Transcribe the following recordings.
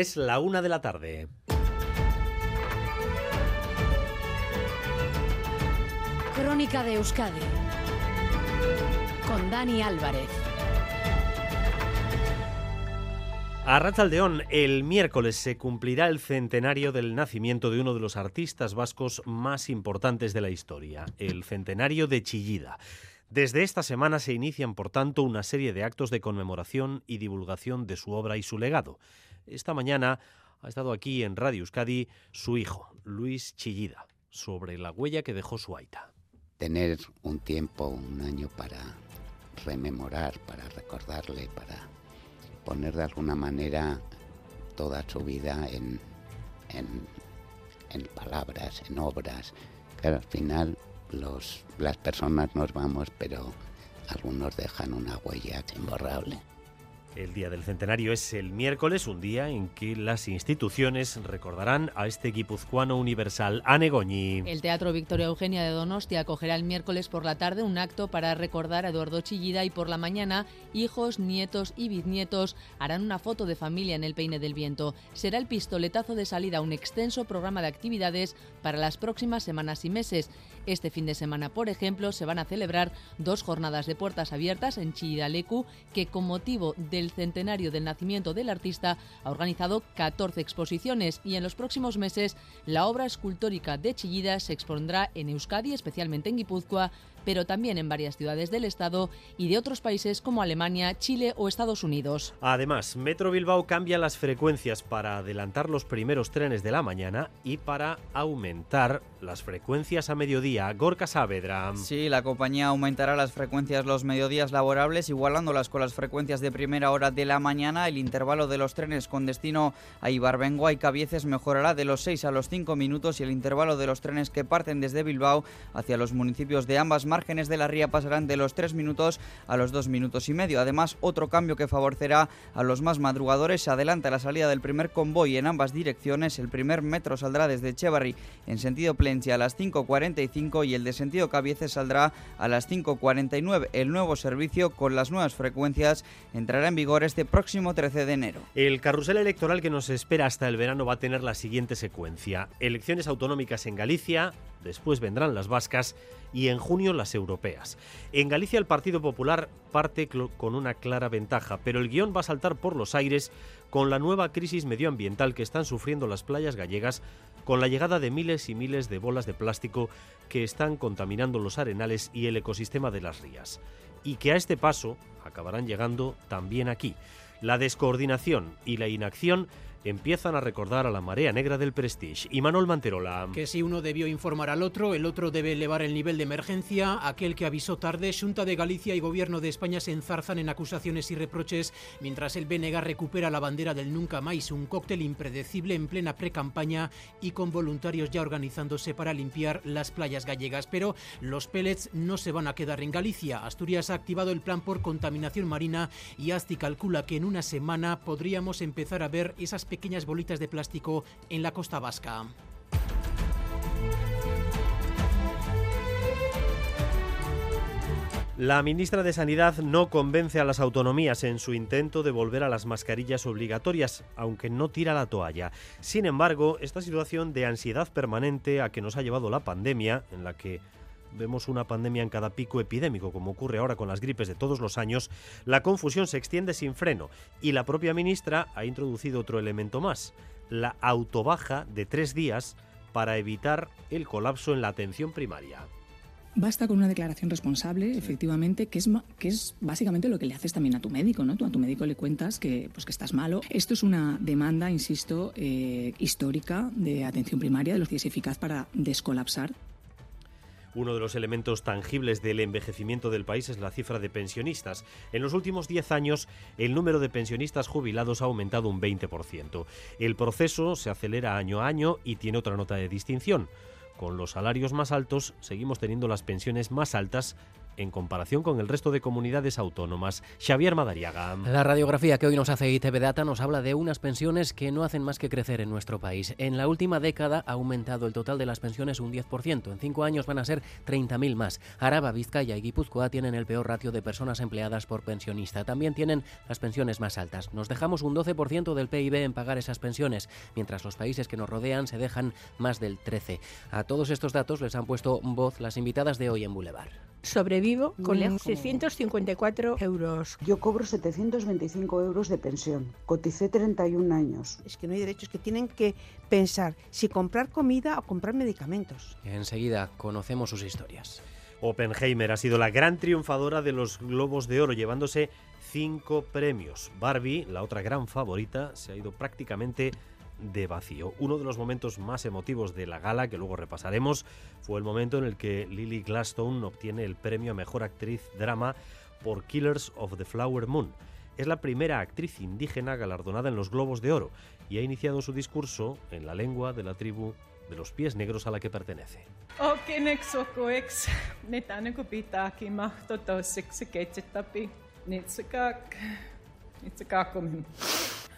es la una de la tarde. Crónica de Euskadi con Dani Álvarez. A Ratzaldeón, el miércoles se cumplirá el centenario del nacimiento de uno de los artistas vascos más importantes de la historia, el centenario de Chillida. Desde esta semana se inician, por tanto, una serie de actos de conmemoración y divulgación de su obra y su legado. Esta mañana ha estado aquí en Radio Euskadi su hijo, Luis Chillida, sobre la huella que dejó su aita. Tener un tiempo, un año para rememorar, para recordarle, para poner de alguna manera toda su vida en, en, palabras, en obras. Claro, al final los, las personas nos vamos, pero algunos dejan una huella imborrable. El día del centenario es el miércoles, un día en que las instituciones recordarán a este guipuzcoano universal, Anegoñi. El Teatro Victoria Eugenia de Donostia acogerá el miércoles por la tarde un acto para recordar a Eduardo Chillida y por la mañana hijos, nietos y bisnietos harán una foto de familia en el Peine del Viento. Será el pistoletazo de salida a un extenso programa de actividades para las próximas semanas y meses. Este fin de semana, por ejemplo, se van a celebrar dos jornadas de puertas abiertas en Chillidalecu que con motivo del el centenario del nacimiento del artista, ha organizado 14 exposiciones y en los próximos meses la obra escultórica de Chillida se expondrá en Euskadi, especialmente en Guipúzcoa, pero también en varias ciudades del Estado y de otros países como Alemania, Chile o Estados Unidos. Además, Metro Bilbao cambia las frecuencias para adelantar los primeros trenes de la mañana y para aumentar las frecuencias a mediodía. Gorka Saavedra. Sí, la compañía aumentará las frecuencias los mediodías laborables, igualándolas con las frecuencias de primera hora de la mañana. El intervalo de los trenes con destino a Ibarbengoa y Cabieces mejorará de los 6 a los 5 minutos y el intervalo de los trenes que parten desde Bilbao hacia los municipios de ambas márgenes de la ría pasarán de los 3 minutos a los 2 minutos y medio. Además, otro cambio que favorecerá a los más madrugadores se adelanta la salida del primer convoy en ambas direcciones. El primer metro saldrá desde Echevarri en sentido Plencia a las 5.45 y el de sentido Cabieces saldrá a las 5.49. El nuevo servicio con las nuevas frecuencias entrará en vigor este próximo 13 de enero. El carrusel electoral que nos espera hasta el verano va a tener la siguiente secuencia. Elecciones autonómicas en Galicia, después vendrán las vascas y en junio las europeas. En Galicia el Partido Popular parte con una clara ventaja, pero el guion va a saltar por los aires con la nueva crisis medioambiental que están sufriendo las playas gallegas con la llegada de miles y miles de bolas de plástico que están contaminando los arenales y el ecosistema de las rías. Y que a este paso acabarán llegando también aquí. La descoordinación y la inacción empiezan a recordar a la marea negra del Prestige. Y Manuel Manterola. Que si uno debió informar al otro, el otro debe elevar el nivel de emergencia. Aquel que avisó tarde, Junta de Galicia y Gobierno de España se enzarzan en acusaciones y reproches, mientras el BNG recupera la bandera del nunca más, un cóctel impredecible en plena pre-campaña y con voluntarios ya organizándose para limpiar las playas gallegas. Pero los pellets no se van a quedar en Galicia. Asturias ha activado el plan por contaminación marina y ASTI calcula que en una semana podríamos empezar a ver esas pequeñas bolitas de plástico en la costa vasca. La ministra de Sanidad no convence a las autonomías en su intento de volver a las mascarillas obligatorias, aunque no tira la toalla. Sin embargo, esta situación de ansiedad permanente a que nos ha llevado la pandemia, en la que vemos una pandemia en cada pico epidémico, como ocurre ahora con las gripes de todos los años, la confusión se extiende sin freno y la propia ministra ha introducido otro elemento más, la autobaja de tres días para evitar el colapso en la atención primaria. Basta con una declaración responsable, efectivamente, que es, que es básicamente lo que le haces también a tu médico, ¿no? Tú a tu médico le cuentas que, pues, que estás malo. Esto es una demanda, insisto, eh, histórica de atención primaria, de los días eficaz para descolapsar uno de los elementos tangibles del envejecimiento del país es la cifra de pensionistas. En los últimos 10 años, el número de pensionistas jubilados ha aumentado un 20%. El proceso se acelera año a año y tiene otra nota de distinción. Con los salarios más altos, seguimos teniendo las pensiones más altas en comparación con el resto de comunidades autónomas. Xavier Madariaga. La radiografía que hoy nos hace ITV Data nos habla de unas pensiones que no hacen más que crecer en nuestro país. En la última década ha aumentado el total de las pensiones un 10%. En cinco años van a ser 30.000 más. Araba, Vizcaya y Guipúzcoa tienen el peor ratio de personas empleadas por pensionista. También tienen las pensiones más altas. Nos dejamos un 12% del PIB en pagar esas pensiones, mientras los países que nos rodean se dejan más del 13%. A todos estos datos les han puesto voz las invitadas de hoy en Boulevard. Sobrevivo con 654 euros. Yo cobro 725 euros de pensión. Coticé 31 años. Es que no hay derechos que tienen que pensar si comprar comida o comprar medicamentos. Enseguida conocemos sus historias. Oppenheimer ha sido la gran triunfadora de los Globos de Oro, llevándose cinco premios. Barbie, la otra gran favorita, se ha ido prácticamente de vacío. Uno de los momentos más emotivos de la gala, que luego repasaremos, fue el momento en el que Lily Gladstone obtiene el premio a Mejor Actriz Drama por Killers of the Flower Moon. Es la primera actriz indígena galardonada en los Globos de Oro y ha iniciado su discurso en la lengua de la tribu de los pies negros a la que pertenece.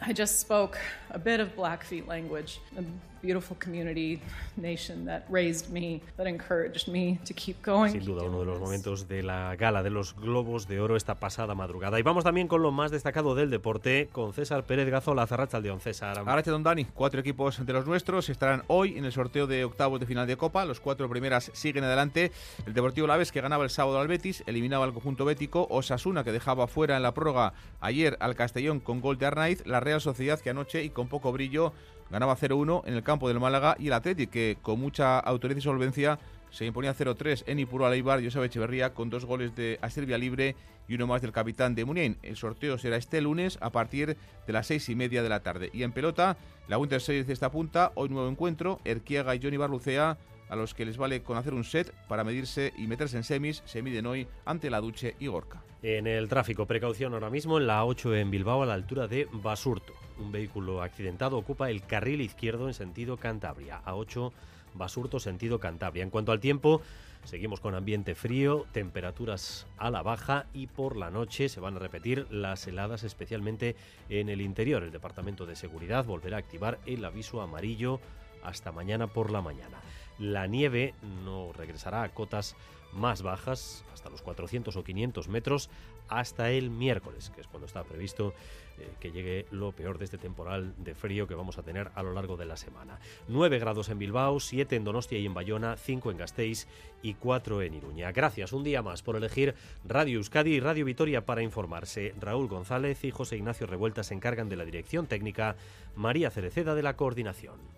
I just spoke a bit of Blackfeet language, a beautiful community, nation that raised me, that encouraged me to keep going. Sin duda, uno de los momentos de la gala de los Globos de Oro esta pasada madrugada. Y vamos también con lo más destacado del deporte, con César Pérez Gazola, León. César. Gracias, don Dani. Cuatro equipos de los nuestros estarán hoy en el sorteo de octavos de final de Copa. Los cuatro primeras siguen adelante. El Deportivo Laves, que ganaba el sábado al Betis, eliminaba al conjunto bético. Osasuna, que dejaba fuera en la prórroga ayer al Castellón con gol de Arnaiz. La Real Sociedad que anoche y con poco brillo ganaba 0-1 en el campo del Málaga y el Atlético que con mucha autoridad y solvencia se imponía 0-3 en Ipuro Aleibar y Josep Echeverría con dos goles de Asterbia Libre y uno más del capitán de Munien. El sorteo será este lunes a partir de las seis y media de la tarde. Y en pelota, la Winter Series de esta punta, hoy nuevo encuentro, Erquiaga y Johnny Barlucea a los que les vale con hacer un set para medirse y meterse en semis, se miden hoy ante la Duche y Gorka. En el tráfico, precaución ahora mismo en la 8 en Bilbao a la altura de Basurto. Un vehículo accidentado ocupa el carril izquierdo en sentido Cantabria. A 8 Basurto sentido Cantabria. En cuanto al tiempo, seguimos con ambiente frío, temperaturas a la baja y por la noche se van a repetir las heladas especialmente en el interior. El Departamento de Seguridad volverá a activar el aviso amarillo hasta mañana por la mañana. La nieve no regresará a cotas más bajas, hasta los 400 o 500 metros, hasta el miércoles, que es cuando está previsto eh, que llegue lo peor de este temporal de frío que vamos a tener a lo largo de la semana. 9 grados en Bilbao, 7 en Donostia y en Bayona, 5 en Gasteiz y 4 en Iruña. Gracias un día más por elegir Radio Euskadi y Radio Vitoria para informarse. Raúl González y José Ignacio Revuelta se encargan de la dirección técnica, María Cereceda de la coordinación.